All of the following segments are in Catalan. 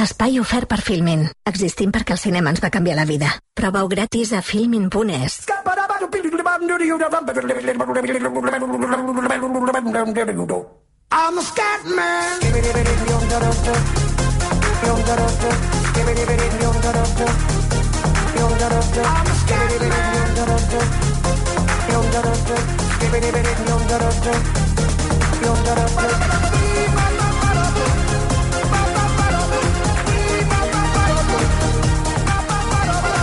Espai ofert per Filmin. Existim perquè el cinema ens va canviar la vida. Proveu gratis a filmin.es. I'm a scat man. I'm a scat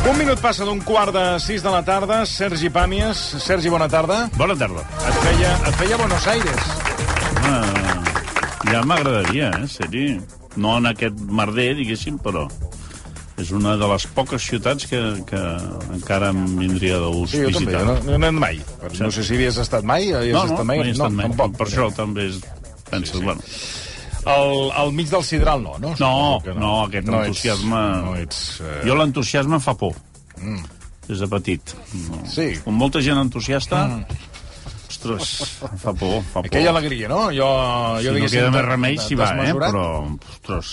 Un minut passa d'un quart de sis de la tarda. Sergi Pàmies. Sergi, bona tarda. Bona tarda. Et feia, et feia Buenos Aires. Ah, ja m'agradaria, eh, Seri. No en aquest merder, diguéssim, però és una de les poques ciutats que, que encara em vindria de gust Sí, jo també. visitar. No, no he anat mai. No sé si havies estat mai. Havies no, no, estat mai? no hi he estat mai. tampoc. Per això també és... Penses, Sí, sí. bueno... Al, al mig del sidral no, no? No, que no, aquest no entusiasme... Ets, no ets... Eh... Jo l'entusiasme fa por. Mm. Des de petit. No. Sí. Com molta gent entusiasta... Mm. Ostres, fa por, fa por. Aquella alegria, no? Jo, si jo no diguéssim, queda més remei, s'hi va, eh? Però, ostres,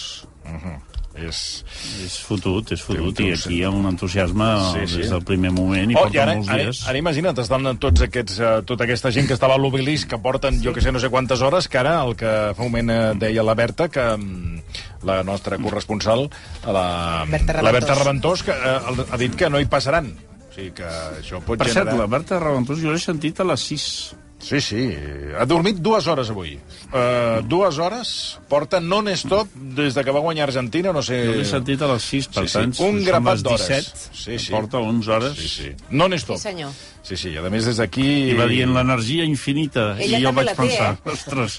És... és fotut, és fotut. Sí, I sí. aquí hi ha un entusiasme Sí, sí. des del primer moment i Oh, porta i ara, molts ara, dies. ara imagina't, estan tots aquests, eh, tota aquesta gent que estava a l'obelisc, que porten jo que sé no sé quantes hores, que ara el que fa un moment eh, deia la Berta, que mm, la nostra corresponsal, la Berta la Berta Reventós. Reventós, que eh, ha dit que no hi passaran. O sigui que això pot Per cert, generar... la Berta Reventós jo l'he sentit a les 6. Sí, sí. Ha dormit dues hores avui. Uh, dues hores. Porta non-stop des de que va guanyar Argentina, no sé... Jo l'he sentit a les 6, per Sí, sí, tant, un grapat d'hores. 17, Sí, sí. porta 11 hores. Sí, sí. Non-stop. Sí, senyor. Sí, sí, i a més des d'aquí... I va dient l'energia infinita. Ella I jo vaig la té, pensar, eh? ostres,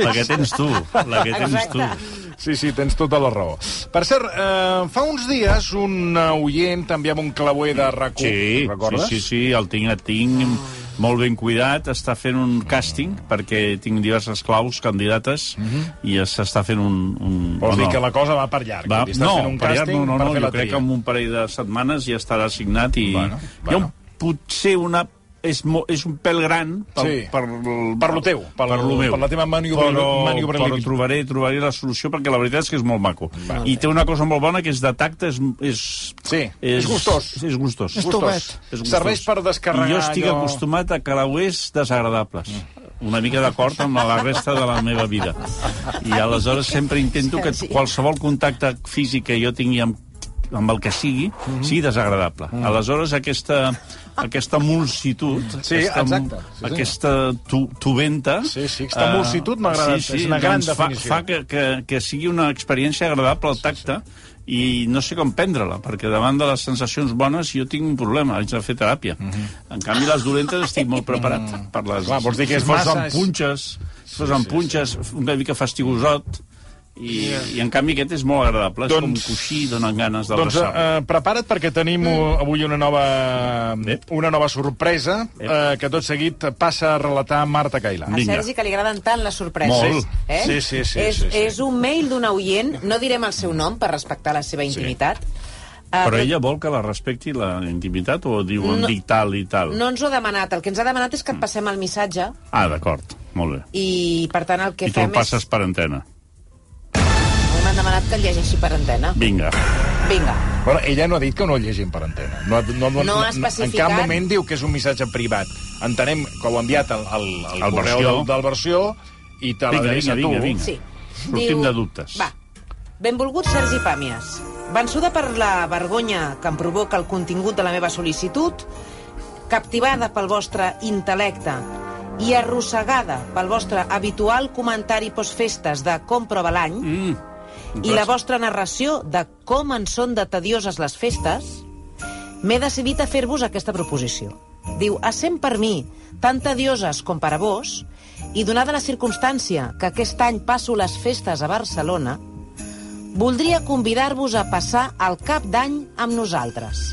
la que tens tu, la que tens tu. Exacte. Sí, sí, tens tota la raó. Per cert, eh, fa uns dies un oient enviava un clauer de rac Sí, recordes? sí, sí, sí, el tinc, el tinc molt ben cuidat, està fent un càsting, perquè tinc diverses claus candidates, i s'està fent un... un Vols dir bueno, que la cosa va per llarg. Va, no, fent un per càsting no, no, no, jo crec que en un parell de setmanes ja estarà signat i Bueno, hi ha bueno. un, potser una... És, mo, és un pèl gran per, Sí. per, Per lo teu, per- per lo meu. per la teva maniobra- però, però trobaré, trobaré la solució perquè la veritat és que és molt maco. I té una cosa molt bona que és de tacte, és... és Sí, és gustós. És gustós. És gustós. És gustós. Serveix per descarregar I jo estic allò- acostumat a calauers desagradables. Una mica d'acord amb la resta de la meva vida. I aleshores sempre intento que qualsevol contacte físic que jo tingui amb amb el que sigui, Mhm. sigui desagradable. Aleshores, aquesta, aquesta mulsitud, Sí, aquesta, exacte. Sí, aquesta tu, tubenta... Sí, sí, aquesta eh, mulsitud m'agrada, Sí, sí, és una gran doncs fa, definició. fa que, que, que sigui una experiència agradable al tacte i no sé com prendre-la, perquè davant de les sensacions bones jo tinc un problema, haig de fer teràpia. En canvi, les dolentes estic molt preparat per les... Clar, vols dir que és si fos massa- amb punxes, si fos amb punxes, una mica fastigosot, i, i en canvi aquest és molt agradable, és com un Doncs- coixí, donen ganes Doncs d'abraçar. eh, prepara't perquè tenim uh, avui una nova, Ep. una nova sorpresa Ep. eh, que tot seguit passa a relatar Marta Cailà. A Vinga. Sergi, que li agraden tant les sorpreses. Molt. Eh? Sí, sí, sí, És, sí, sí. és un mail d'un oient, no direm el seu nom per respectar la seva intimitat. Uh, Però ella vol que la respecti la intimitat o diu No. no, dic tal i tal? No ens ho ha demanat. El que ens ha demanat és que et passem el missatge Ah, d'acord, molt bé. i, per tant, el que I tu fem el passes és... per antena. M'han demanat que el llegeixi per antena. Vinga. Vinga. Bueno, ella no ha dit que no el llegim per antena. No, ha- no, No ha En especificat. cap moment diu que és un missatge privat. Entenem que ho ha enviat al, al, al Al correu versió. del, del versió i te l'adreça tu. vinga, vinga. Sí. Sortim de dubtes. Va. Benvolgut Sergi Pàmies. Vençuda per la vergonya que em provoca el contingut de la meva sol·licitud, captivada pel vostre intel·lecte i arrossegada pel vostre habitual comentari postfestes de com prova l'any Mm. I la vostra narració de com en són de tedioses les festes, m'he decidit a fer-vos aquesta proposició. Diu, essent per mi tan tedioses com per a vos, i donada la circumstància que aquest any passo les festes a Barcelona, voldria convidar-vos a passar el cap d'any amb nosaltres.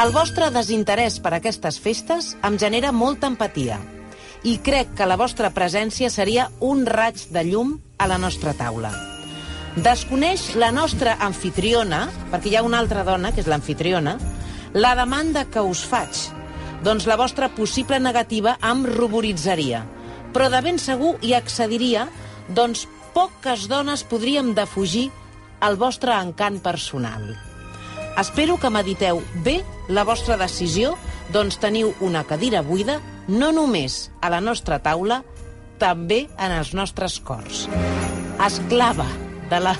El vostre desinterès per aquestes festes em genera molta empatia i crec que la vostra presència seria un raig de llum a la nostra taula. Desconeix la nostra anfitriona, perquè hi ha una altra dona, que és l'anfitriona, la demanda que us faig. Doncs la vostra possible negativa em ruboritzaria. Però de ben segur hi accediria, doncs poques dones podríem defugir el vostre encant personal. Espero que mediteu bé la vostra decisió, doncs teniu una cadira buida, no només a la nostra taula, també en els nostres cors. Esclava de la...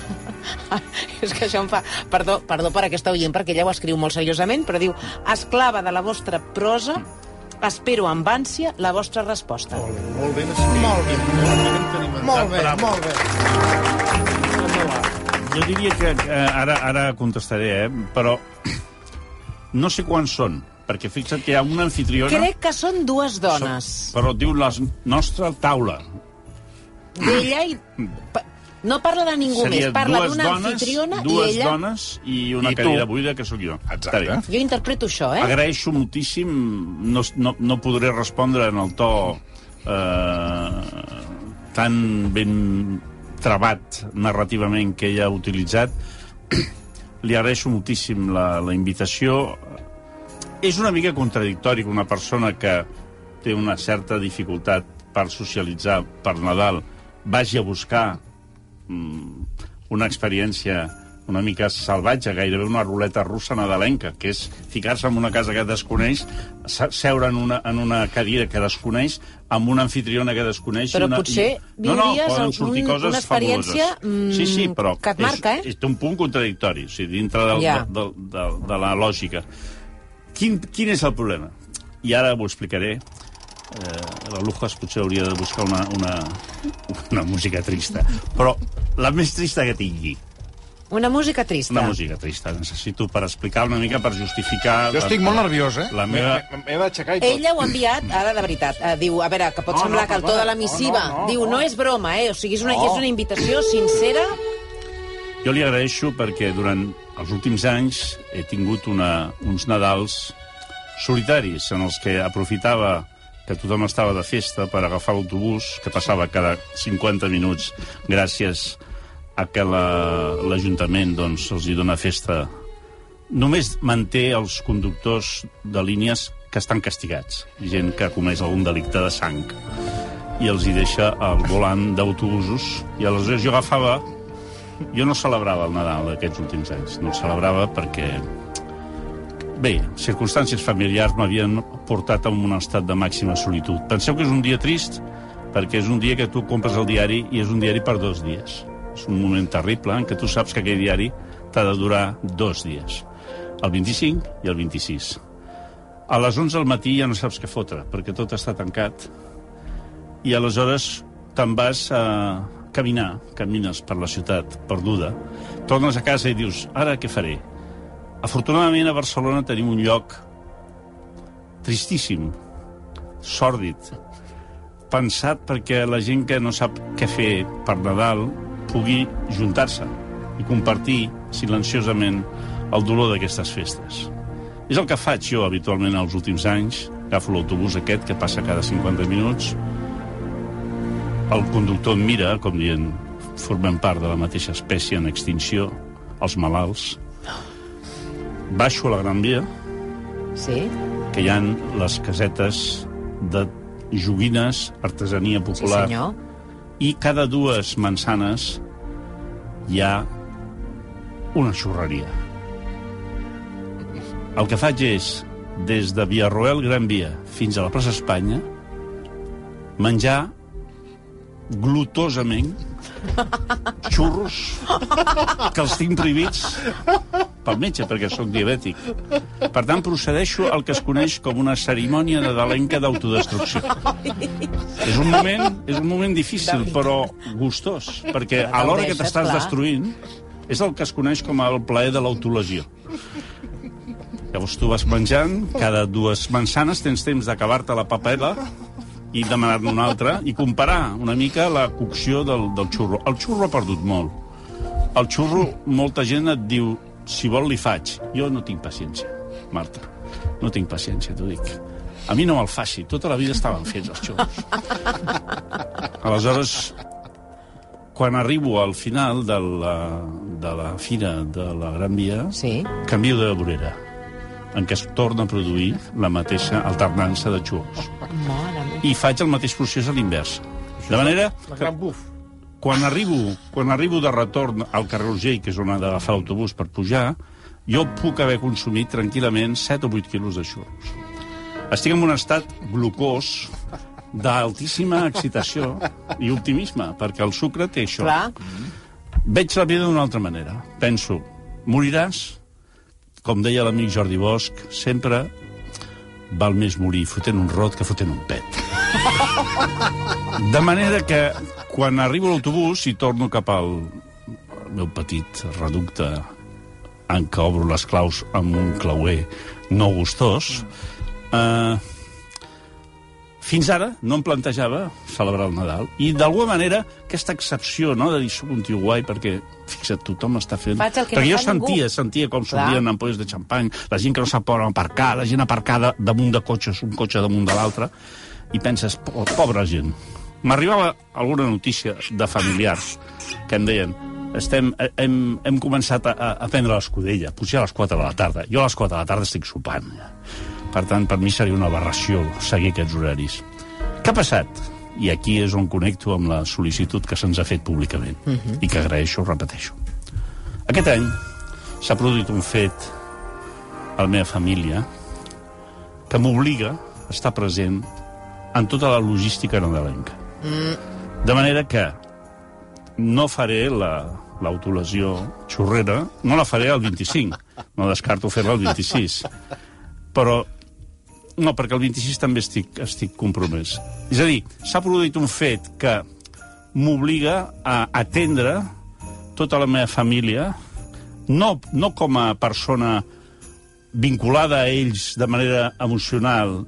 És que això em fa... Perdó, perdó per aquesta oient, perquè ella ho escriu molt seriosament, però diu esclava de la vostra prosa, espero amb ànsia la vostra resposta. Molt ben escrit. Molt bé. Molt bé, molt bé. Jo diria que eh, ara, ara contestaré, eh? però no sé quants són, perquè fixa't que hi ha una anfitriona... Crec que són dues dones. Però diu la nostra taula. D'ella i... No parla de ningú Seria més, parla dues d'una anfitriona i dues ella... dones i una I tu. cadira buida, que sóc jo. Exacte. Jo interpreto això, eh? Agraeixo moltíssim, no, no, no podré respondre en el to eh, tan ben trebat narrativament que ella ha utilitzat. Li agraeixo moltíssim la, la invitació. És una mica contradictori que una persona que té una certa dificultat per socialitzar per Nadal vagi a buscar una experiència una mica salvatge, gairebé una ruleta russa nadalenca, que és ficar-se en una casa que desconeix, se- seure en una, en una cadira que desconeix, amb una anfitriona que desconeix... Però una, potser no, no, viuries poden sortir coses una experiència, fabuloses. Sí, sí, mm, però que et marca, és, eh? és, té un punt contradictori, o sigui, dintre del, Ja. de, de, de, de la lògica. Quin, quin és el problema? I ara ho explicaré. Eh, la Lujas potser hauria de buscar una, una, una música trista. Però la més trista que tingui. Una música trista. Una música trista. Necessito per explicar una mica, per justificar... Jo estic molt nerviós, eh? La meva... M'he d'aixecar i tot. Ella ho ha enviat, ara de veritat, eh, diu, a veure, que pot No, semblar no, que el to de la missiva, No, no, no, diu, no no. és broma, eh? O sigui, és una, No. és una invitació sincera. Jo li agraeixo perquè durant els últims anys he tingut una, uns Nadals solitaris en els que aprofitava que tothom estava de festa per agafar l'autobús, que passava cada 50 minuts gràcies a que la- l'Ajuntament doncs, els hi dona festa. Només manté els conductors de línies que estan castigats, gent que ha comès algun delicte de sang, i els hi deixa al volant d'autobusos, i aleshores jo agafava jo no celebrava el Nadal aquests últims anys. No el celebrava perquè... Bé, circumstàncies familiars m'havien portat a un estat de màxima solitud. Penseu que és un dia trist perquè és un dia que tu compres el diari i és un diari per dos dies. És un moment terrible en què tu saps que aquell diari t'ha de durar dos dies. El 25 i el 26. A les 11 del matí ja no saps què fotre, perquè tot està tancat. I aleshores te'n vas a caminar, camines per la ciutat, perduda, tornes a casa i dius, ara què faré? Afortunadament a Barcelona tenim un lloc tristíssim, sòrdid, pensat perquè la gent que no sap què fer per Nadal pugui juntar-se i compartir silenciosament el dolor d'aquestes festes. És el que faig jo habitualment els últims anys. Agafo l'autobús aquest que passa cada 50 minuts, el conductor em mira, com dient, formem part de la mateixa espècie en extinció, els malalts. Baixo a la Gran Via, Sí. que hi han les casetes de joguines, artesania Sí, popular, senyor. i cada dues mansanes hi ha una xurreria. El que faig és, des de Villarroel Gran Via fins a la plaça Espanya, menjar glutosament xurros que els tinc prohibits pel metge, perquè sóc diabètic. Per tant, procedeixo al que es coneix com una cerimònia de dalenca d'autodestrucció. És un moment, és un moment difícil, però gustós, perquè a l'hora que t'estàs destruint és el que es coneix com el plaer de l'autolesió. Llavors tu vas menjant, cada dues mansanes tens temps d'acabar-te la papela i demanar-ne una altra i comparar una mica la cocció del, del xurro. El xurro ha perdut molt. El xurro, molta gent et diu si vol li faig. Jo no tinc paciència, Marta. No tinc paciència, t'ho dic. A mi no me'l faci. Tota la vida estaven fets els xurros. Aleshores, quan arribo al final de la, de la fira de la Gran Via, Sí. canvio de vorera en què es torna a produir la mateixa alternança de xurros. I faig el mateix procés a l'invers. De manera La gran buf. Quan arribo, quan arribo de retorn al carrer Urgell, que és on ha d'agafar l'autobús per pujar, jo puc haver consumit tranquil·lament 7 o 8 quilos de xurros. Estic en un estat glucós d'altíssima excitació i optimisme, perquè el sucre té això. Clar. Veig la vida d'una altra manera. Penso, moriràs, com deia l'amic Jordi Bosch, sempre val més morir fotent un rot que fotent un pet. De manera que, quan arribo a l'autobús i torno cap al meu petit reducte en què obro les claus amb un clauer no gustós, eh, fins ara no em plantejava celebrar el Nadal. I d'alguna manera aquesta excepció no, de dir soc un tio guai perquè, fixa't, tothom està fent... Faig el que perquè no jo fa ningú. sentia, sentia com s'obrien ampolles de xampany, la gent que no sap on aparcar, la gent aparcada damunt de cotxes, un cotxe damunt de l'altre, i penses, po pobra gent. M'arribava alguna notícia de familiars que em deien estem, eh, hem, hem començat a, a prendre l'escudella, potser a les 4 de la tarda. Jo a les 4 de la tarda estic sopant. Per tant, per mi seria una aberració seguir aquests horaris. Què ha passat? I aquí és on connecto amb la sol·licitud que se'ns ha fet públicament uh -huh. i que agraeixo, repeteixo. Aquest any s'ha produït un fet a la meva família que m'obliga a estar present en tota la logística nadalenca. Mm. De manera que no faré la l'autolasió xurrera, no la faré el 25, no descarto fer-la el 26, però no, perquè el 26 també estic, estic compromès. És a dir, s'ha produït un fet que m'obliga a atendre tota la meva família, no, no com a persona vinculada a ells de manera emocional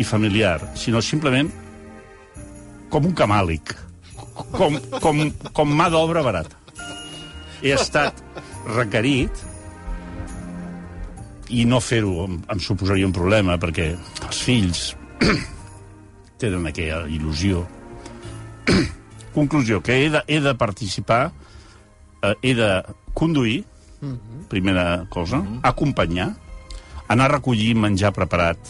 i familiar, sinó simplement com un camàlic, com, com, com mà d'obra barata. He estat requerit i no fer-ho em, em suposaria un problema, perquè els fills tenen aquella il·lusió. Conclusió, que he de, he de participar, eh, he de conduir, primera cosa, acompanyar, anar a recollir menjar preparat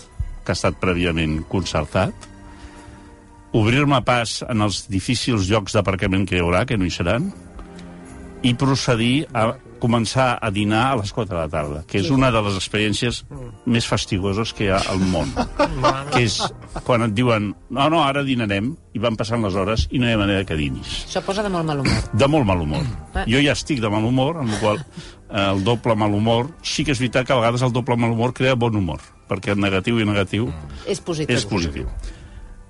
que ha estat prèviament concertat, obrir-me pas en els difícils llocs d'aparcament que hi haurà, que no hi seran, i procedir a començar a dinar a les 4 de la tarda, que és una de les experiències més fastigoses que hi ha al món. que és quan et diuen, no, no, ara dinarem, i van passant les hores i no hi ha manera que dinis. Això posa de molt mal humor. De molt mal humor. Ah. Jo ja estic de mal humor, amb la qual eh, el doble mal humor... Sí que és veritat que a vegades el doble mal humor crea bon humor, perquè el negatiu i negatiu És positiu. és positiu.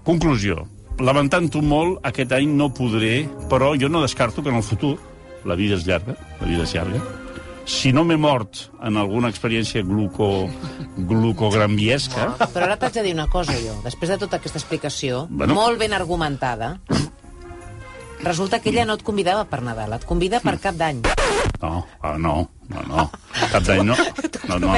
Conclusió. Lamentant-ho molt, aquest any no podré, però jo no descarto que en el futur, la vida és llarga, la vida és llarga, si no m'he mort en alguna experiència gluco, glucogrambiesca, Però ara t'haig de dir una cosa, jo. Després de tota aquesta explicació, Bueno. molt ben argumentada, resulta que ella no et convidava per Nadal, et convida per cap d'any. no, ah, no, no, no, cap d'any no, no, no.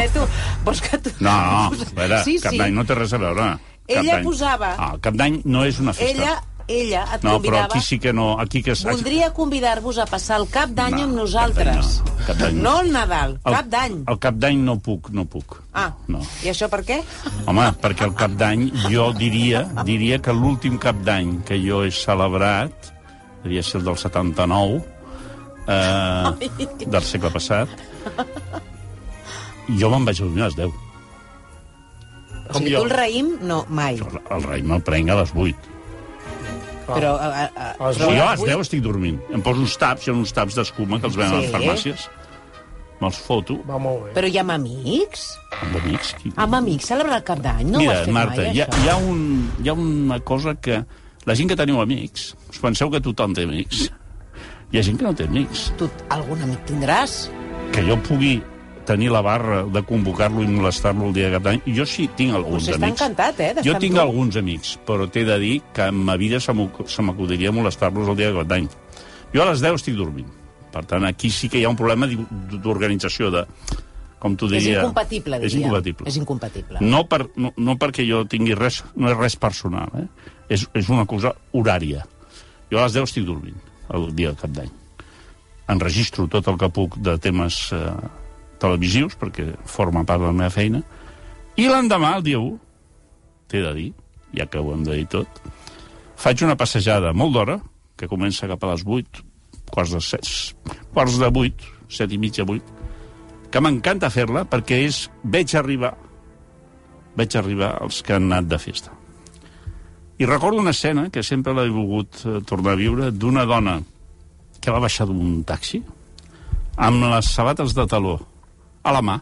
Vols que tu... no, no, a veure, sí, cap sí. d'any no té res a veure. Cap Ella d'any. posava- Ah, cap d'any no és una festa. Ella, ella et no, però convidava... aquí sí que no, aquí que... Voldria convidar-vos a passar el cap d'any No, amb cap nosaltres. d'any no, cap no. no el Nadal, cap d'any. El cap d'any no puc, no puc. Ah, No. i això per què? Home, perquè el cap d'any jo diria, diria que l'últim cap d'any que jo he celebrat, devia ser el del 79, eh, del segle passat, jo me'n vaig dormir a les 10. O sigui, jo. tu el raïm, no, mai. El rei me'l prenc a les 8. Però, a, a, a, A les però jo a les 10 estic dormint. Em poso uns taps, hi ha uns taps d'escuma que els venen a les Sí. farmàcies. Me'ls foto Va molt bé. Però hi ha amb amics? amb amics. Qui... Amb amics celebrar el cap d'any? No ho Mira, has fet Marta, mai, hi ha, això? hi, ha un, hi ha una cosa que... La gent que teniu amics, us penseu que tothom té amics. Hi ha gent que no té amics. Tu algun amic tindràs? Que jo pugui tenir la barra de convocar-lo i molestar-lo el dia de cap d'any. Jo sí tinc alguns Potser amics. encantat, eh, Jo tinc tu. alguns amics, però t'he de dir que en ma vida se m'acu- se m'acudiria molestar-los el dia de cap d'any. Jo a les 10 estic dormint. Per tant, aquí sí que hi ha un problema d'organització, de, com tu És diria... incompatible, diria. És incompatible. És incompatible. No, per, no, no perquè jo tingui res, no és res personal, eh? és, és una cosa horària. Jo a les 10 estic dormint, el dia del cap d'any. Enregistro tot el que puc de temes eh, televisius, perquè forma part de la meva feina, i l'endemà, el dia 1, t'he de dir, ja que ho hem de dir tot, faig una passejada molt d'hora, que comença cap a les 8, quarts de 7, quarts de 8, 7 i mitja, 8, que m'encanta fer-la perquè és, veig arribar, veig arribar els que han anat de festa. I recordo una escena que sempre l'he volgut eh, tornar a viure d'una dona que va baixar d'un taxi amb les sabates de taló a la mà,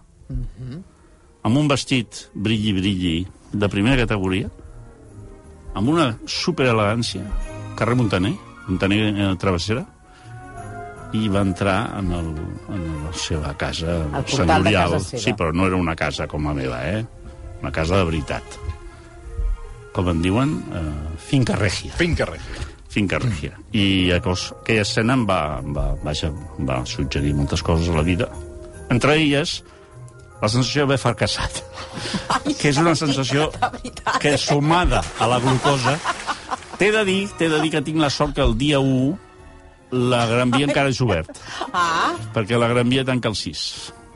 amb un vestit brilli-brilli de primera categoria, amb una superelegància, carrer Montaner, Montaner eh, Travessera, i va entrar en, el, en la seva casa de senyorial. casa seva. Sí, però no era una casa com la meva, eh? Una casa de veritat. Com en diuen, eh, finca regia Finca regia. finca regia. I aquos, aquella escena em va, em va, vaja, em va suggerir moltes coses a la vida. Entre elles, la sensació d'haver fracassat. que és una sensació que, sumada a la glucosa, t'he de dir, t'he de dir que tinc la sort que el dia 1 la Gran Via encara és obert. Ah, Perquè la Gran Via tanca el 6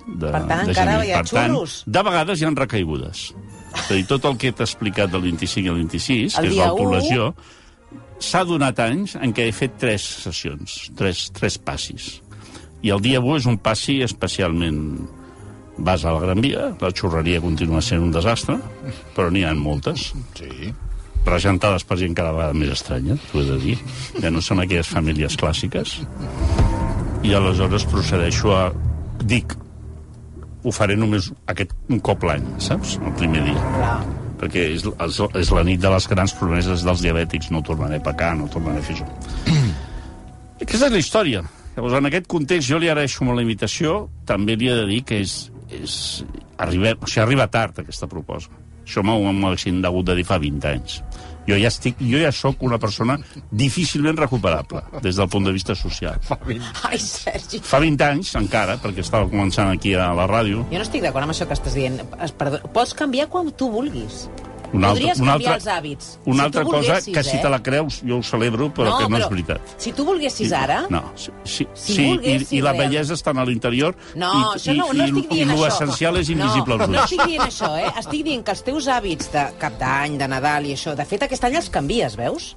de, Per tant, de encara gener. hi ha per tant, de vegades hi ha recaigudes. És a dir, tot el que t'he explicat del 25 i el 26, El que és l'autolesió, s'ha donat anys en què he fet tres sessions, tres, tres passis. I el dia 1 és un passi especialment... Vas a la Gran Via, la xurreria continua sent un desastre, però n'hi ha moltes Sí. regentades per gent cada vegada més estranya, t'ho he de dir, que no són aquelles famílies clàssiques. I aleshores procedeixo a... Dic, ho faré només aquest un cop l'any, saps? El primer dia. clar. Perquè és, és, és la nit de les grans promeses dels diabètics. No tornaré a pecar, no tornaré a fer això. Aquesta és la història. Llavors, en aquest context, jo li agraeixo molt la invitació. També li he de dir que és... és arriba, o sigui, arriba tard, aquesta proposta. Això m'ho haguessin hagut de dir fa 20 anys. Jo ja, estic, jo ja sóc una persona difícilment recuperable, des del punt de vista social. Ai, Sergi. Fa 20 anys, encara, perquè estava començant aquí a la ràdio, Jo no estic d'acord amb això que estàs dient. Es- Perdó, pots canviar quan tu vulguis. Una altra- Podries una altra- els hàbits. Una Si altra cosa que si eh? te la creus jo ho celebro, però que no és veritat. Si tu volguessis ara... No, sí, sí, Si sí i, i la bellesa està a l'interior No, i, això no, i, no i, estic dient i això. l'essencial és invisible no, als No ulls. estic dient això, eh? Estic dient que els teus hàbits de cap d'any, de Nadal i això... De fet, aquest any els canvies, veus?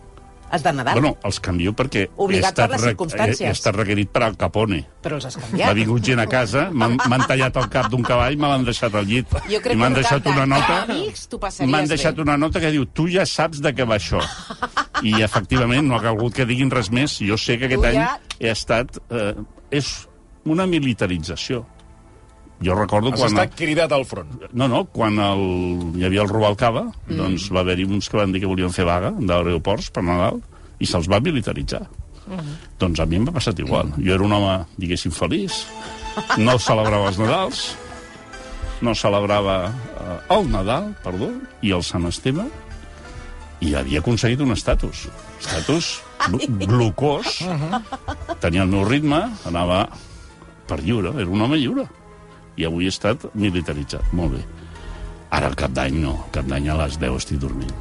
Els de Nadal. Bueno, els canvio perquè Obligat per les circumstàncies. he, he estat requerit per Al Capone. Però els has M'ha canviat. vingut gent a casa, m'han tallat el cap d'un cavall, me l'han deixat al llit. Jo crec I m'han deixat una nota... amics M'han deixat bé. una nota que diu tu ja saps de què va això. I, efectivament, no ha calgut que diguin res més. Jo sé que aquest Tu any ja- he estat... Eh, és una militarització. Jo recordo Has quan... estat cridat al front. No, no, quan el, hi havia el Rubalcaba, Mm. doncs va haver-hi uns que van dir que volien fer vaga d'aeroports per Nadal i se'ls va militaritzar. Mm. Doncs a mi em va passat igual. Jo era un home, diguéssim, feliç, no celebrava els Nadals, no celebrava eh, el Nadal, perdó, i el Sant Esteve, i havia aconseguit un estatus. Estatus glu- glucós, tenia el meu ritme, anava per lliure, era un home lliure. I avui he estat militaritzat, molt bé. Ara, al cap d'any, no. Al cap d'any a les 10 estic dormint.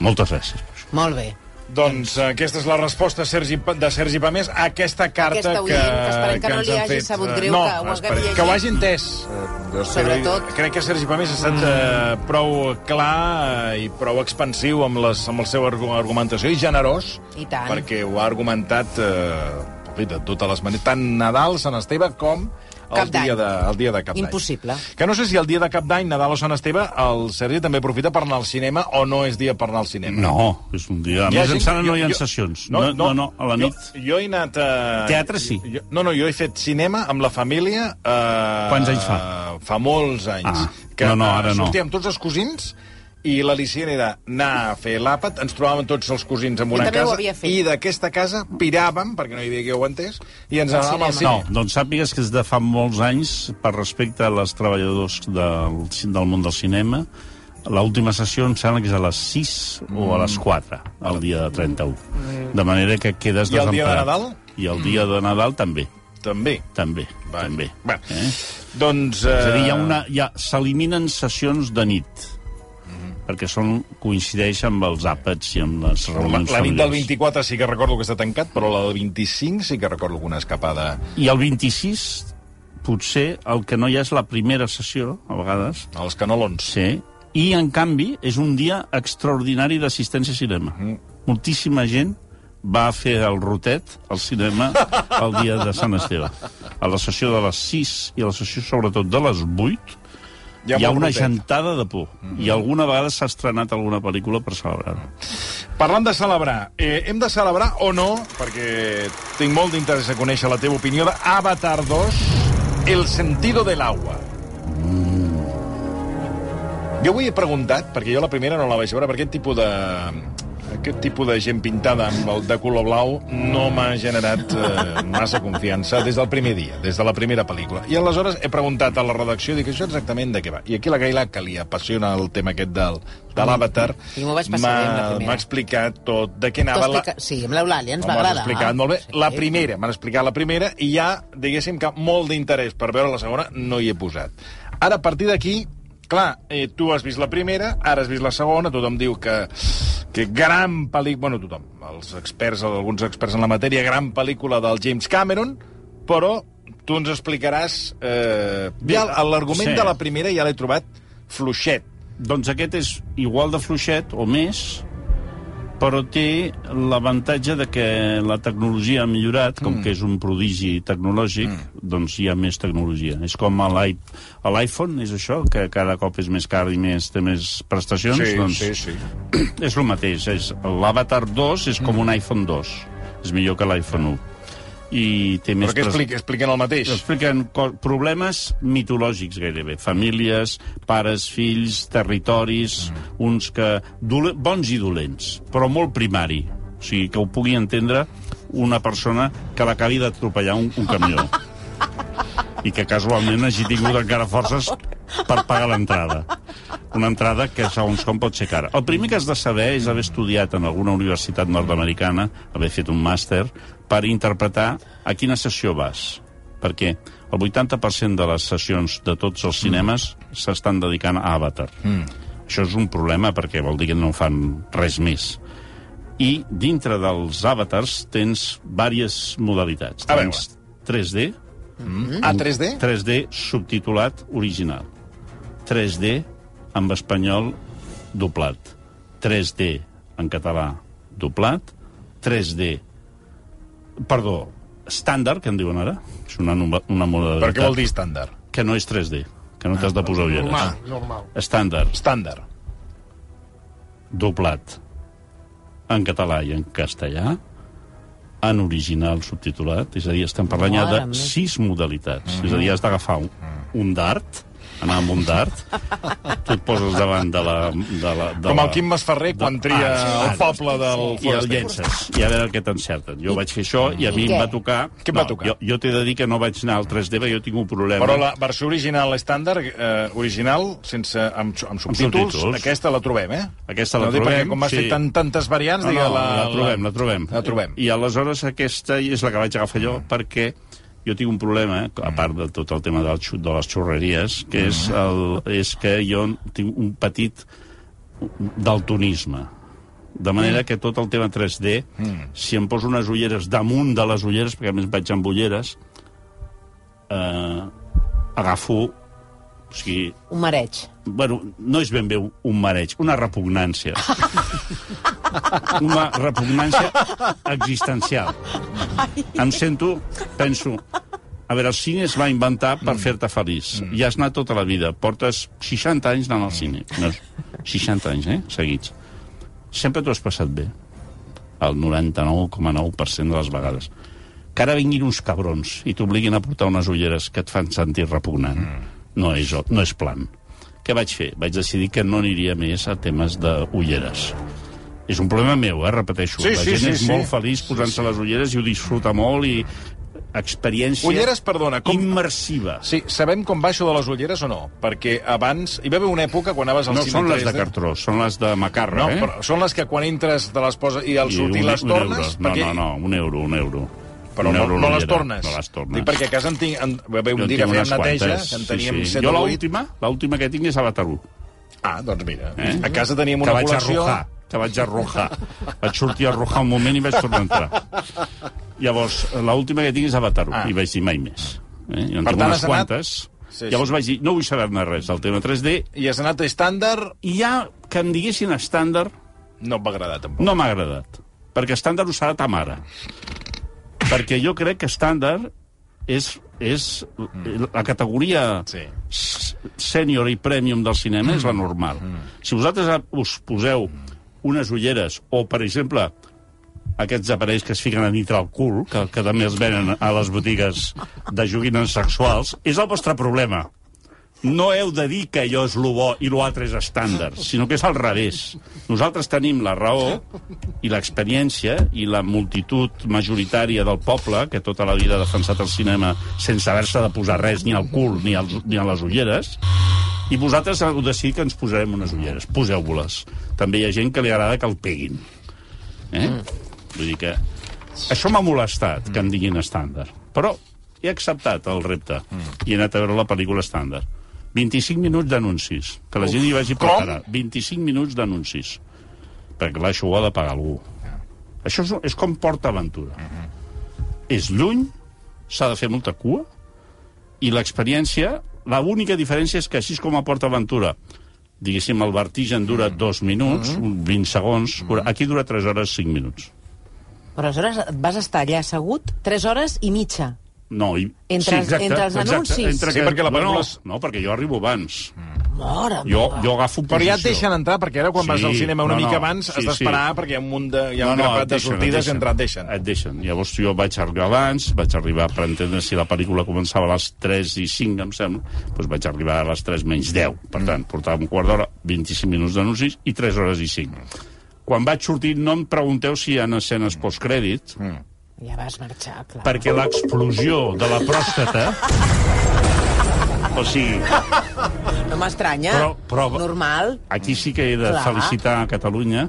Moltes gràcies. per això. Molt bé. Doncs eh, aquesta és la resposta Sergi, de Sergi Pamés a aquesta carta Aquesta que, que esperem que no ens han fet. sabut Eh, greu no, que ho esperem. Que ho hagi entès. Eh, jo Sobretot. Crec que Sergi Pamés ha estat eh, prou clar i prou expansiu amb, les, amb seva argu- argumentació i generós I tant. perquè ho ha argumentat eh, de totes les maneres, tant Nadal, Sant Esteve com Cap d'any. dia, de, el dia de Cap d'any. Impossible. Que no sé si el dia de Cap d'any, Nadal o Sant Esteve, el Sergi també aprofita per anar al cinema o no és dia per anar al cinema. No, és un dia... A més, em gent- sembla no hi ha jo- sessions. No, no, no, a la nit... Jo, jo he anat a... Teatre sí. Jo, no, no, jo he fet cinema amb la família... Eh, Quants anys fa? Fa molts anys. Ah, no, no, ara no. Sortíem tots els cosins i l'al·licient era anar a fer l'àpat, ens trobàvem tots els cosins en una casa i d'aquesta casa piràvem, perquè no hi havia qui ho entès, i ens anàvem al cinema. cine. No, doncs sàpigues que és de fa molts anys, per respecte a les treballadors del, del món del cinema, l'última sessió em sembla que és a les 6 o a les 4, el dia de 31. De manera que quedes I el dia de desemparat. Nadal? I el dia de Nadal també, També. també, Va. també. Va. Eh? Doncs... Eh... És a dir, hi ha una, hi ha, s'eliminen sessions de nit, perquè són, coincideix amb els àpats i amb les La, reunions la nit del familiars. 24 sí que recordo que està tancat, però la del 25 sí que recordo alguna escapada. I el 26, potser el que no hi ha és la primera sessió, a vegades, als canolons. sí, i en canvi és un dia extraordinari d'assistència a cinema. Mm. Moltíssima gent va fer el rotet al cinema el dia de Sant Esteve. A la sessió de les 6 i a la sessió, sobretot, de les 8, hi ha, molt una rotet. gentada de por. I alguna vegada s'ha estrenat alguna pel·lícula per celebrar. Parlant de celebrar, eh, hem de celebrar o no, perquè tinc molt d'interès a conèixer la teva opinió de Avatar 2, El sentido del agua. Jo avui he preguntat, perquè jo la primera no la vaig veure, per aquest tipus de aquest tipus de gent pintada amb el de color blau no m'ha generat eh, massa confiança des del primer dia, des de la primera pel·lícula. I aleshores he preguntat a la redacció, dic, això exactament de què va? I aquí la Gaila, que li apassiona el tema aquest del, de l'Avatar, la m'ha explicat tot de què anava la... explica- Sí, amb l'Eulàlia ens va agradar. explicat molt bé. Sí. La primera, m'han explicat la primera, i ja, diguéssim que molt d'interès per veure la segona no hi he posat. Ara, a partir d'aquí, clar, eh, tu has vist la primera, ara has vist la segona, tothom diu que, que gran pel·lícula... Bueno, tothom, els experts, alguns experts en la matèria, gran pel·lícula del James Cameron, però tu ens explicaràs... Eh, ja l'argument sí. de la primera ja l'he trobat fluixet. Doncs aquest és igual de fluixet o més, però té l'avantatge de que la tecnologia ha millorat, com mm. que és un prodigi tecnològic, mm. doncs hi ha més tecnologia. És com l'iPhone, és això, que cada cop és més car i més, té més prestacions, doncs sí. és el mateix. L'Avatar 2 és com un iPhone 2. És millor que l'iPhone 1. I té més... Però què expliquen? Expliquen el mateix? expliquen problemes mitològics gairebé. Famílies, pares, fills, territoris, mm. uns que... Dole, bons i dolents, però molt primari. O sigui, que ho pugui entendre una persona que l'acabi d'atropellar un, un camió. I que casualment hagi tingut encara forces per pagar l'entrada. Una entrada que, segons com, pot ser cara. El primer que has de saber és haver estudiat en alguna universitat nord-americana, haver fet un màster, per interpretar a quina sessió vas. Perquè el 80% de les sessions de tots els cinemes s'estan dedicant a Avatar. Mm. Això és un problema perquè vol dir que no fan res més. I dintre dels avatars tens diverses modalitats. A veure. Tens 3D, A 3D? 3D subtitulat original. 3D amb espanyol doblat. 3D en català doblat. 3D... Perdó, estàndard, que en diuen ara. És una, una modalitat. Per què vol dir estàndard? Que no és 3D, que no t'has de posar ulleres. Normal, normal. Estàndard, Estàndard. doblat en català i en castellà, en original subtitulat, és a dir, estem parlant ja de sis modalitats. És a dir, has d'agafar un, un dart, anar amb un dart, tu et poses davant de la... De la de Com la, el Quim Masferrer quan de- tria Ah, el poble del i el llences, i a veure què t'encerten. Jo vaig fer això i a I mi què? em va tocar... Què et va tocar? Jo, jo t'he de dir que no vaig anar al 3D perquè jo tinc un problema. Però la versió original estàndard, eh, original, sense, amb, amb subtítols, subtítols. aquesta la trobem, eh? Aquesta la no trobem, Perquè com vas sí. fer tant, tantes variants, No, digue, no, la, trobem, la trobem. La trobem. I aleshores aquesta és la que vaig agafar jo, perquè jo tinc un problema, eh, a part de tot el tema del xut, de les xurreries, que és, el, és que jo tinc un petit daltonisme. De manera que tot el tema 3D, si em poso unes ulleres damunt de les ulleres, perquè a més vaig amb ulleres, eh, agafo... O sigui, Un mareig. bueno, no és ben bé un, un mareig, una repugnància. una repugnància existencial. Em sento, penso, a veure, el cine es va inventar per fer-te feliç. I has anat tota la vida. Portes 60 anys anant al cine. No, 60 anys, eh? Seguits. Sempre t'ho has passat bé. El 99,9% de les vegades. Que ara vinguin uns cabrons i t'obliguin a portar unes ulleres que et fan sentir repugnant. No és, no és plan. Què vaig fer? Vaig decidir que no aniria més a temes d'ulleres. És un problema meu, eh? repeteixo. Sí, la sí, gent sí, és sí. molt feliç posant-se les ulleres i ho disfruta molt i experiència Ulleres, perdona, com... immersiva. Sí, sabem com va això de les ulleres o no? Perquè abans... Hi va haver una època quan anaves al No cine són les de 3D. cartró, són les de macarra, No, eh? però són les que quan entres te les poses i al sortir les tornes... No, no, no, un euro, un euro. Però no, no les tornes. No les tornes. Dic perquè a casa en tinc... En, Jo un en dia que fèiem neteja, quantes, que en sí, teníem sí. 7 Jo o 8... l'última, l'última que tinc és Avatar 1. Ah, doncs mira. Eh? A casa teníem que una vaig col·lecció... arrojar, que vaig arrojar. vaig sortir a arrojar un moment i vaig tornar a entrar. Llavors, l'última que tinc és Avatar 1, Ah. i vaig dir mai més. Eh? Jo en Per tant, unes has anat- quantes. Sí, sí. Llavors vaig dir, no vull saber-ne res del tema 3D, I has anat a estàndard... i ja que em diguessin estàndard, No et va agradar, tampoc. no m'ha agradat. perquè estàndard ho serà ta mare. Perquè jo crec que estàndard és, és la categoria Sí. sènior i premium del cinema és la normal. Si vosaltres us poseu unes ulleres o, per exemple, aquests aparells que es fiquen a dintre el cul, que, que també es venen a les botigues de joguines sexuals, és el vostre problema. No heu de dir que allò és lo bo i l'altre és estàndard, sinó que és al revés. Nosaltres tenim la raó i l'experiència i la multitud majoritària del poble, que tota la vida ha defensat el cinema sense haver-se de posar res ni al cul ni, als, ni a les ulleres, i vosaltres heu decidit que ens posarem unes ulleres. Poseu-vos-les. També hi ha gent que li agrada que el peguin. Eh? Vull dir que... Això m'ha molestat, que em diguin estàndard. Però he acceptat el repte i he anat a veure la pel·lícula estàndard. 25 minuts d'anuncis. Que la gent hi vagi preparar. 25 minuts d'anuncis. Perquè clar, això ho ha de pagar algú. Això és, és com Porta Aventura. És lluny, s'ha de fer molta cua, i l'experiència, la única diferència és que així com a Porta Aventura diguéssim, el vertigen dura dos minuts, 20 segons, aquí dura 3 hores 5 minuts. Però aleshores vas estar allà assegut 3 hores i mitja. No, i... Entre els- entre els anuncis. Entre Sí, perquè la pel·lícula és- No, perquè jo arribo abans. Mare Jo, meva. jo agafo Però ja et posició. deixen entrar, perquè ara quan vas Sí, al cinema una no, mica no, abans sí, has d'esperar perquè hi ha un munt de... Hi ha un grapat de deixen, et sortides deixen. entre et deixen. Et deixen. Llavors jo vaig arribar abans, vaig arribar per entendre si la pel·lícula començava a les 3 i 5, em sembla, doncs vaig arribar a les 3 menys 10. Per tant, portava un quart d'hora, 25 minuts d'anuncis i 3 hores i 5. Quan vaig sortir, no em pregunteu si hi ha escenes postcrèdit, Ja vas marxar, clar. perquè l'explosió de la pròstata... O sigui, No m'estranya. Però- però- Normal. Aquí sí que he de Clar. felicitar a Catalunya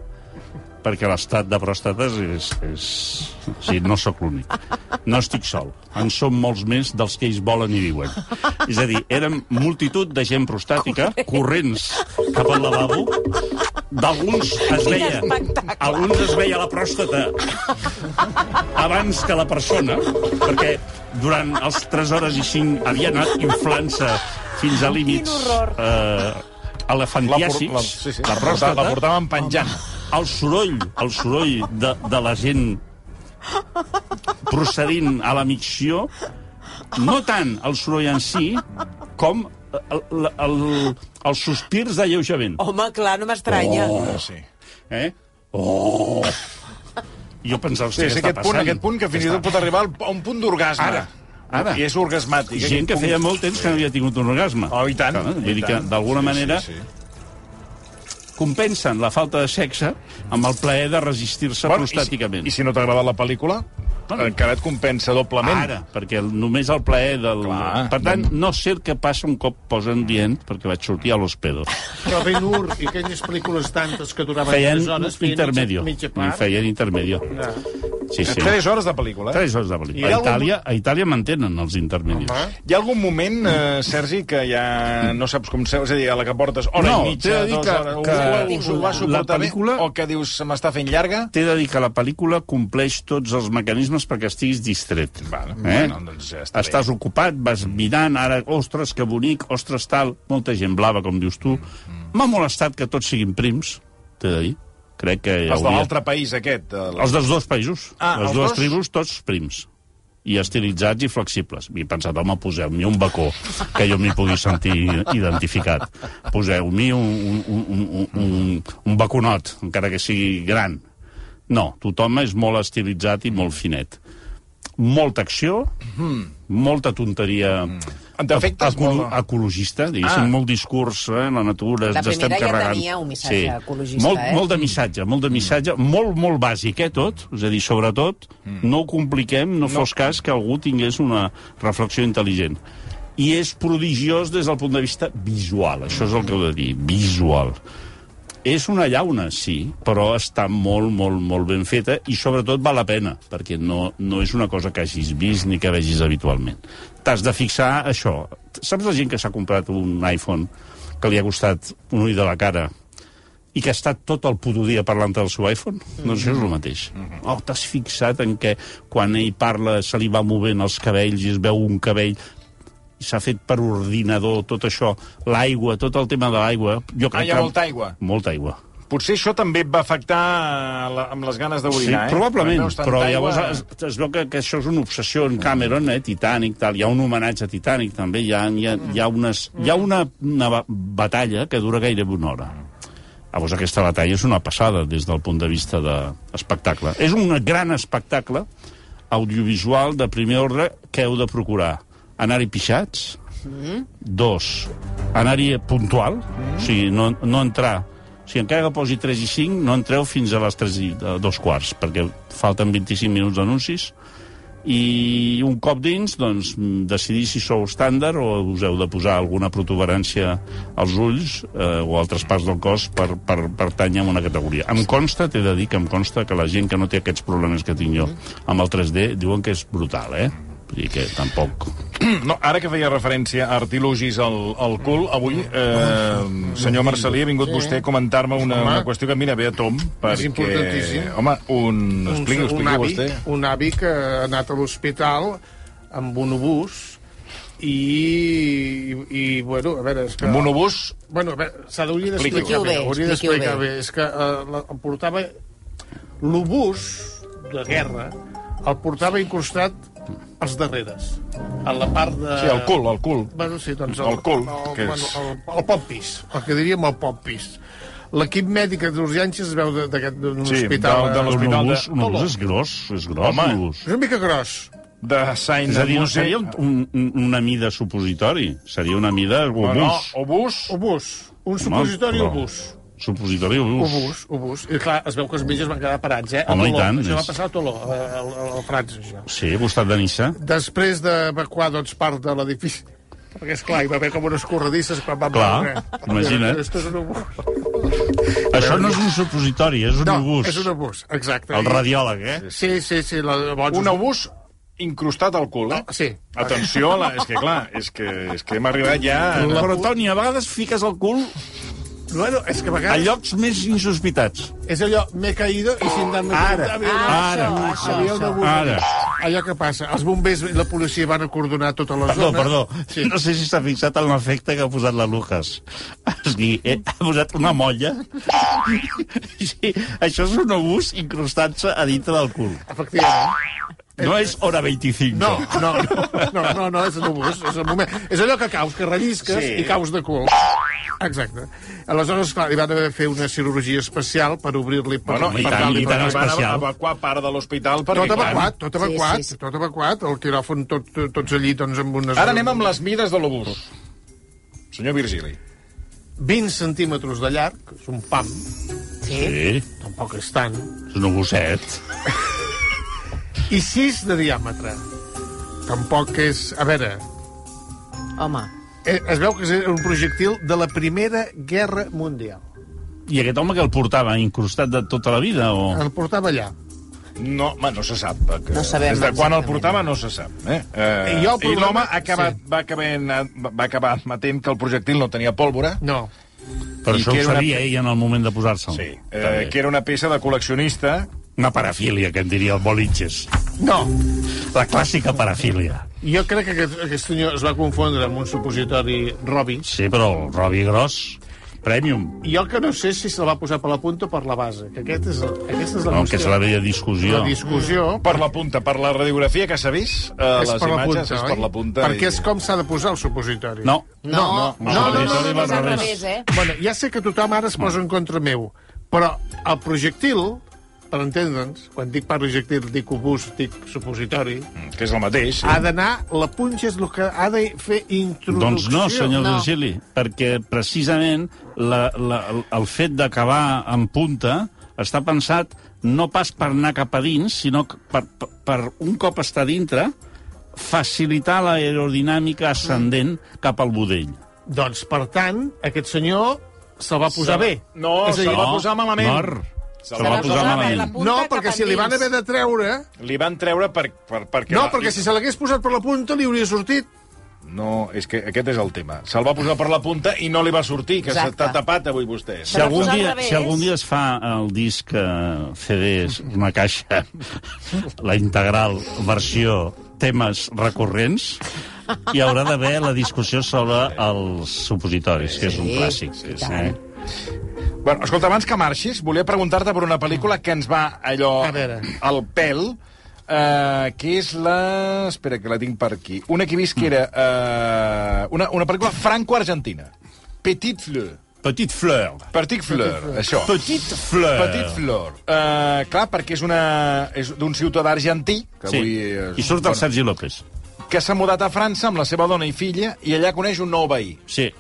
perquè l'estat de pròstates és... és... O sigui, no sóc l'únic. No estic sol. En som molts més dels que ells volen i diuen. És a dir, érem multitud de gent prostàtica, corrents cap al lavabo. D'alguns es veia... Alguns es veia la pròstata abans que la persona, perquè durant els 3 hores i 5 havia anat inflant-se fins a límits eh, La, elefantiàsics. por- la, sí, sí, la la, pròstata, la portaven penjant. el soroll, el soroll de, de la gent procedint a la micció, no tant el soroll en si, com el, el, el, els sospirs d'alleujament. Home, clar, no m'estranya. Oh. Sí. Eh? Oh! Jo pensava, Sí, hòstia, és què està aquest punt, passant? aquest punt que fins i tot pot arribar a un punt d'orgasme. Ara, ara. I és orgasmàtic. Gent aquest que punt. feia molt temps que no havia tingut un orgasme. Oh, i tant. Clar, i Vull dir que, d'alguna Sí, manera, Sí, sí. compensen la falta de sexe amb el plaer de resistir-se Bueno, i si- prostàticament. I si no t'ha agradat la pel·lícula. Encara et compensa doblement. Ara, perquè el, només el plaer del... Clar. per tant, no sé el que passa un cop posen dient, perquè vaig sortir a l'Hospedo. Però Ben Hur i aquelles pel·lícules tantes que duraven Feien 3 hores... feien intermedio. Mitja, mitja I part. feien intermedio. Ja. Sí, sí. Tres hores de pel·lícula. eh? Tres hores de I pel·lícula. A algun- Itàlia, a Itàlia mantenen els intermedios. Home. Hi ha algun moment, eh, Sergi, que ja no saps com ser, és a dir, a la que portes hora No, i mitja, dues que- hores, que ho, us ho va la suportar pel·lícula- bé, o que dius, se m'està fent llarga? T'he de dir que la pel·lícula compleix tots els mecanismes perquè estiguis distret. Vale, eh? bueno, doncs ja està Estàs bé. ocupat, vas mirant, ara, ostres, que bonic, ostres, tal, molta gent blava, com dius tu. M'ha molestat que tots siguin prims, t'he de dir. Crec que Els de hauria... l'altre país, aquest. El... Els dels dos països. Ah, Les dues dos? tribus, tots prims. I estilitzats i flexibles. I he pensat, home, poseu-m'hi un bacó que jo m'hi pugui sentir identificat. Poseu-m'hi un, un, un, un, un, un baconot, encara que sigui gran. No, tothom és molt estilitzat i molt finet. Molta acció, molta tonteria En defectes, ecolo molt- ecologista, diguéssim, Ah. molt discurs, eh, la natura, La ens estem primera ja carregant. tenia un missatge ecologista, molt, eh? Molt de missatge, molt de missatge, molt, molt bàsic, eh, tot. És a dir, sobretot, no ho compliquem, no, fos cas que algú tingués una reflexió intel·ligent. I és prodigiós des del punt de vista visual, això és el que heu de dir, visual. És una llauna, sí, però està molt, molt, molt ben feta i sobretot val la pena, perquè no, no és una cosa que hagis vist ni que vegis habitualment. T'has de fixar això. Saps la gent que s'ha comprat un iPhone que li ha costat un ull de la cara i que ha estat tot el puto dia parlant del seu iPhone? Doncs això és el mateix. Oh, t'has fixat en què quan ell parla se li va movent els cabells i es veu un cabell s'ha fet per ordinador tot això, l'aigua, tot el tema de l'aigua. Jo Ah, crec hi ha que- molta aigua. molta aigua. Potser això també et va afectar la, amb les ganes Sí, d'orinar, eh? probablement, Quan veus tanta però llavors es, es veu que, que això és una obsessió en Cameron, eh, Titanic, tal. Hi ha un homenatge a Titanic, també. Hi ha, hi ha, hi ha, unes, hi ha una, una ba- batalla que dura gairebé una hora. Llavors aquesta batalla és una passada des del punt de vista d'espectacle. És un gran espectacle audiovisual de primer ordre que heu de procurar. Anar-hi pixats, dos, anar-hi puntual, o sigui, no, no entrar... Sigui, encara que posi 3 i 5, no entreu fins a les 3 i eh, dos quarts, perquè falten 25 minuts d'anuncis, i un cop dins, doncs, mm, decidir si sou estàndard o us heu de posar alguna protuberància als ulls eh, o altres parts del cos per, per pertànyer a una categoria. Em consta, t'he de dir que em consta que la gent que no té aquests problemes que tinc jo amb el 3D diuen que és brutal, eh? Vull dir que tampoc... No, ara que feia referència a artilugis al, al cul, avui, eh, senyor Marcelí, ha vingut vostè a comentar-me una, una qüestió que a mi ve a tom, perquè... importantíssim. Home, un... un, Expliqui, un, expliqui avi, vostè. un avi que ha anat a l'hospital amb un obús i, i, i bueno, a veure... És que, Amb un obús... Bueno, a veure, s'ha d'hauria d'explicar bé. bé, Hauria d'explicar bé. bé. És que eh, la, el portava... L'obús de guerra el portava incrustat als darreres, a la part de... Sí, el cul, el cul. Bueno, sí, doncs El cul, el, que és- bueno, el, el pompis, el que diríem el pompis. L'equip mèdic d'urgències es veu de- d'aquest d'un Sí, hospital. de- de eh, Un l'hospital de- un obús és gros, és gros, Home. És una mica gros. De Saint És a dir, no seria un, un, una mida supositori, seria una mida obús. No, no, obús... Obús. Un supositori però- obús. Supositori obús. Obús, obús. I clar, es veu que els metges van quedar parats, eh? A Home, i Toló. tant, Això va passar a Toló, al, al, al França, això. Sí, al costat de Nissa. Després d'evacuar, doncs, part de l'edifici, perquè, és clar hi va haver com unes corredisses quan van Clar, veure. imagina't. Esto és un obús. Això no és un supositori, és un No, obús. és un obús, exacte. El radiòleg, eh? Sí, sí, sí. La, bons, Un obús incrustat al cul, eh? Sí. Atenció, a la... és que clar, és que, és que hem arribat ja... La... Però, Toni, a vegades fiques el cul Bueno, és que a a vegades llocs més insospitats. és allò, m'he caído i sin darme Ara, havia una- Ah, ara, això, havia una. Ara. Allò que passa, els bombers i la policia van acordonar tota la Perdó, zona. perdó. Sí. No sé si s'ha fixat en l'efecte que ha posat la Lucas. O sigui, eh, ha posat una molla. Sí, això és un obús incrustant-se a dintre del cul. Efectivament. No és hora 25. No, no, no, no, no, és un obús, és el moment. És allò que caus, que rellisques Sí. i caus de cul. Exacte. Aleshores, clar, li van haver de fer una cirurgia especial per obrir-li... Per, Bueno, i per tant, dar-li i tant, per- es van especial. evacuar part de l'hospital perquè... Tot evacuat, tot Sí, evacuat, sí, sí. tot evacuat, el quiròfon tot, tot, tots allí, doncs, amb unes... Ara anem amb les mides de l'obús. Senyor Virgili. 20 centímetres de llarg, és un pam, Sí, tampoc és tant, és un obuset. i 6 de diàmetre. Tampoc és... A veure, Home, eh, es veu que és un projectil de la Primera Guerra Mundial. I aquest home que el portava incrustat de tota la vida? O... El portava allà. No, home, no se sap. Que, No sabem Des de quan el portava no se sap. Eh? Eh, I l'home problema- acabat, sí. va, acabar, va acabar admetent que el projectil no tenia pólvora. No. Però I això ho era una- sabia ell en el moment de posar-se'l. Sí, eh, que era una peça de col·leccionista. Una parafília, que en diria el Bolitges. No. La clàssica parafília. Jo crec que aquest, aquest senyor es va confondre amb un supositori Robi. Sí, però el Robi Gros, Premium. I jo el que no sé si se'l va posar per la punta o per la base, que aquest és, el- aquesta és la No, que és la vella discussió. La discussió Per la punta, per la radiografia que s'ha vist, eh, és les per la imatges punta, és oi? per la punta. Perquè és i- com s'ha de posar el supositori. No. no, no, no, no, no, no, no, és al no, revés, eh? Bueno, ja sé que tothom ara es posa en contra meu, però el projectil, per entendre'ns, quan dic projectil, dic obús, dic supositori, Que és el mateix. Sí. ha d'anar, la punxa és el que ha de fer introducció. Doncs no, senyor No. Virgili, perquè precisament la, la, el fet d'acabar en punta està pensat no pas per anar cap a dins, sinó per, per, per un cop estar dintre, facilitar l'aerodinàmica ascendent cap al budell. Doncs, per tant, aquest senyor se'l va posar Se- bé. No, dir, se'l va posar malament. Nor, Se la va posar posar per la malament. punta No, perquè si li van haver de treure... Li van treure per, per, perquè... No, va- perquè si se l'hagués posat per la punta li hauria sortit. No, és que aquest és el tema. Se'l va posar per la punta i no li va sortir, que s'està tapat avui vostè. Si algun, dia, revés. si algun dia es fa el disc eh, CD, una caixa, la integral versió temes recurrents, hi haurà d'haver la discussió sobre els supositoris, que és un Sí, clàssic. i tant. Bueno, escolta, abans que marxis, volia preguntar-te per una pel·lícula que ens va allò A veure. al pèl, eh, que és la... Espera, que la tinc per aquí. Una que he vist que era eh, una, una pel·lícula franco-argentina. Petit Fleur. Petite fleur. Petit Fleur, això. Petite fleur. Petit Fleur. Uh, clar, perquè és, una, és d'un ciutadà argentí, que Sí. avui... és- I surt el Sergi López. que s'ha mudat a França amb la seva dona i filla i allà coneix un nou veí. Sí.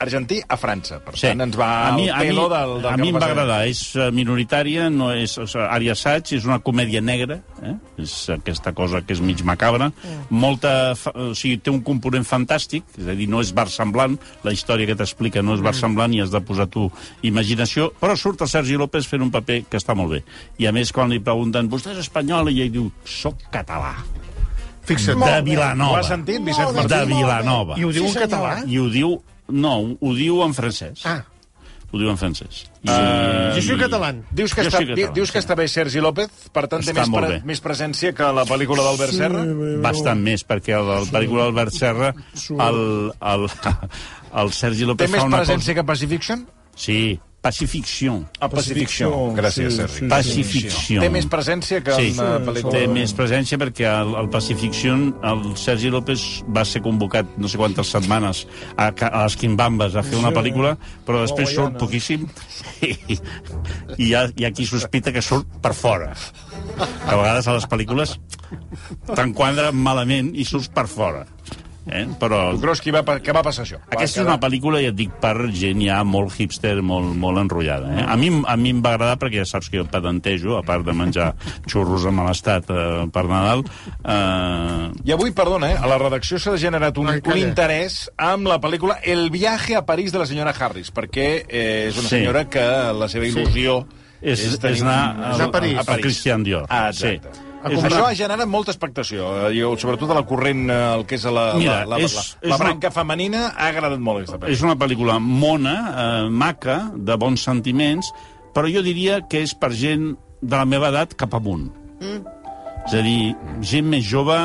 Argentí a França. Per Sí. tant, ens va a mi, el a mi, pelo del, del a mi em va agradar. És eh, minoritària, no és... O sigui, Ària Saig és una comèdia negra, eh? és aquesta cosa que és mig macabra. Molta... fa- O sigui, té un component fantàstic, és a dir, no és versemblant, la història que t'explica no és versemblant i has de posar tu imaginació, però surt el Sergi López fent un paper que està molt bé. I a més, quan li pregunten, vostè és espanyol? I ell diu, soc català. Fixa't. De Ho Vilanova. has sentit, Vicent De Martí? Vilanova. I ho diu en català? I ho diu... No, ho diu en francès. Ah. Ho diu en francès. I, Jo soc català. Dius que, està, sí tal, dius que sí. està bé Sergi López, per tant té Està més, molt pre bé. més presència que la pel·lícula d'Albert Serra? Bastant més, perquè el, el pel·lícula d'Albert Serra, el, el, el Sergi Té López més fa una presència que Pacifiction? cosa... Sí, Pacifiction. A Pacifiction. Gràcies, Sergi. Pacifiction. Té més presència que Sí, una pel·lícula... té més presència perquè al, al Pacifiction el Sergi López va ser convocat no sé quantes setmanes a, a les Quimbambes a fer una pel·lícula, però després surt poquíssim i, i hi, ha, hi ha qui sospita que surt per fora. Que a vegades a les pel·lícules t'enquadren malament i surts per fora. Eh? Però Tu creus que va, que va passar això? aquesta és Va una pel·lícula, ja et dic, per gent ja molt hipster, molt, molt enrotllada. Eh? A, mi, a mi em va agradar perquè ja saps que jo pedantejo, a part de menjar xurros a mal estat eh, per Nadal. Eh, I avui, perdona, eh, a la redacció s'ha generat un, un interès amb la pel·lícula El viaje a París de la senyora Harris, perquè eh, és una Sí. senyora que la seva il·lusió és, és, tenir- anar És a París. a, a Christian Dior. Ah, exacte. Sí. És Això una- ha generat molta expectació, eh, sobretot a la corrent, eh, el que és la, Mira, la, la, és- la, és la una- branca femenina, ha agradat molt aquesta pel·lícula. És una pel·lícula mona, eh, maca, de bons sentiments, però jo diria que és per gent de la meva edat cap amunt. Mm. És a dir, gent més jove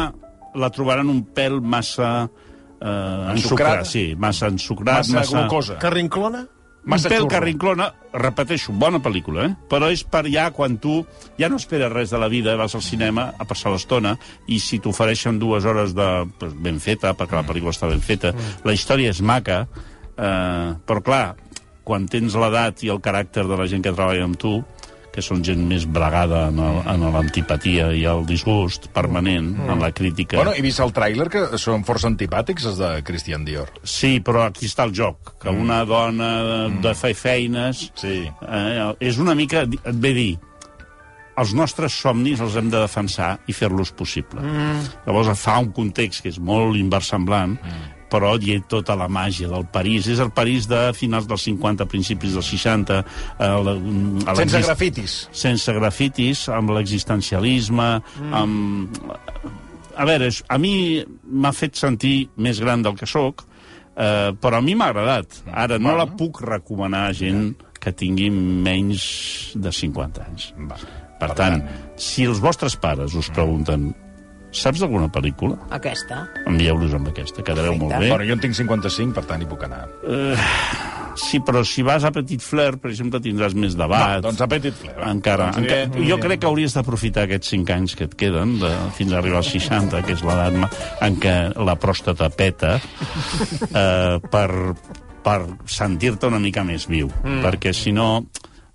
la trobaran un pèl massa... Eh, Ensucrada? ensucrat, sí, massa ensucrat, Massa, massa... glucosa. Carrinclona? Massa un pèl que rinclona, repeteixo, bona pel·lícula, eh? però és per ja quan tu ja no esperes res de la vida, vas al cinema a passar l'estona, i si t'ofereixen dues hores de, pues, ben feta, perquè la pel·lícula està ben feta, la història és maca, eh, però clar, quan tens l'edat i el caràcter de la gent que treballa amb tu, que són gent més bregada en el- en l'antipatia i el disgust permanent, en la crítica... Bueno, he vist el tràiler que són força antipàtics, els de Christian Dior. Sí, però aquí està el joc, que una dona de, de fer feines... Sí. Eh, és una mica, et ve a dir, els nostres somnis els hem de defensar i fer-los possible. Mm. Llavors fa un context que és molt inversemblant, mm. Però hi ha tota la màgia del París. És el París de finals dels 50, principis dels 60. Eh, la, a Sense grafitis. sense grafitis, amb l'existencialisme, mm. amb... A veure, a mi m'ha fet sentir més gran del que sóc, eh, però a mi m'ha agradat. Ara, no la puc recomanar a gent que tingui menys de 50 anys. Va. Per tant, si els vostres pares us pregunten saps d'alguna pel·lícula? Aquesta. Envieu-los amb aquesta, quedareu molt bé. Bueno, jo en tinc 55, per tant hi puc anar. Sí, però si vas a Petit Fleur, per exemple, tindràs més debat. Va, doncs a Petit Fleur. Encara. Doncs enca... aniré- Jo crec que hauries d'aprofitar aquests 5 anys que et queden, de, fins a arribar als 60, que és l'edat en què la pròstata peta, eh, per, per sentir-te una mica més viu. Mm. Perquè, si no,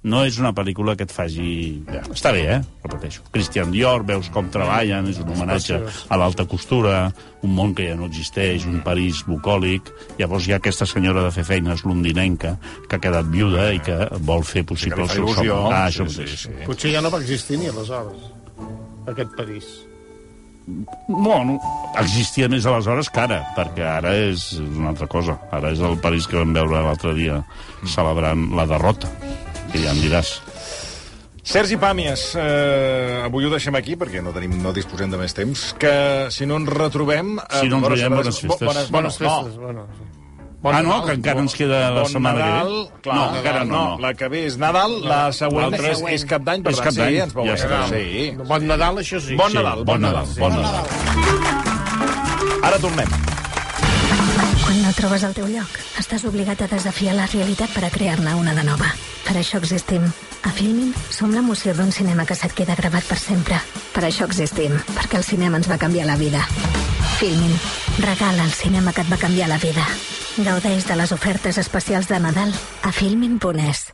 no és una pel·lícula que et faci... Ja, està bé, eh? Repeteixo. Christian Dior, veus com treballen, és un homenatge a l'alta costura, un món que ja no existeix, un París bucòlic. Llavors hi ha aquesta senyora de fer feines londinenca que ha quedat viuda i que vol fer possible el seu somni. Ah, Sí, això sí, mateix. sí. Potser ja no va existir ni aleshores, aquest París. Bueno, existia més aleshores que ara, perquè ara és una altra cosa. Ara és el París que vam veure l'altre dia celebrant la derrota, que ja em diràs. Sergi Pàmies, eh, avui ho deixem aquí perquè no tenim no disposem de més temps, que si no ens retrobem... eh, Si no ens bones- veiem, bones festes. Bones, Bones bones, festes, bueno. Bon ah, no, que encara ens queda la Bon setmana Nadal, que ve. clar, no, encara no, no. La que ve és Nadal, la següent és, és- Cap d'Any, per és tant, Cap d'Any, sí, ens veurem. ja està. Sí. Bon Nadal, això sí. Bon Sí, Nadal, bon Nadal, bon Nadal. Ara tornem. No trobes el teu lloc? Estàs obligat a desafiar la realitat per a crear-ne una de nova. Per això existim. A Filmin som l'emoció d'un cinema que se't queda gravat per sempre. Per això existim, perquè el cinema ens va canviar la vida. Filmin. Regala el cinema que et va canviar la vida. Gaudeix de les ofertes especials de Nadal a filmin.es.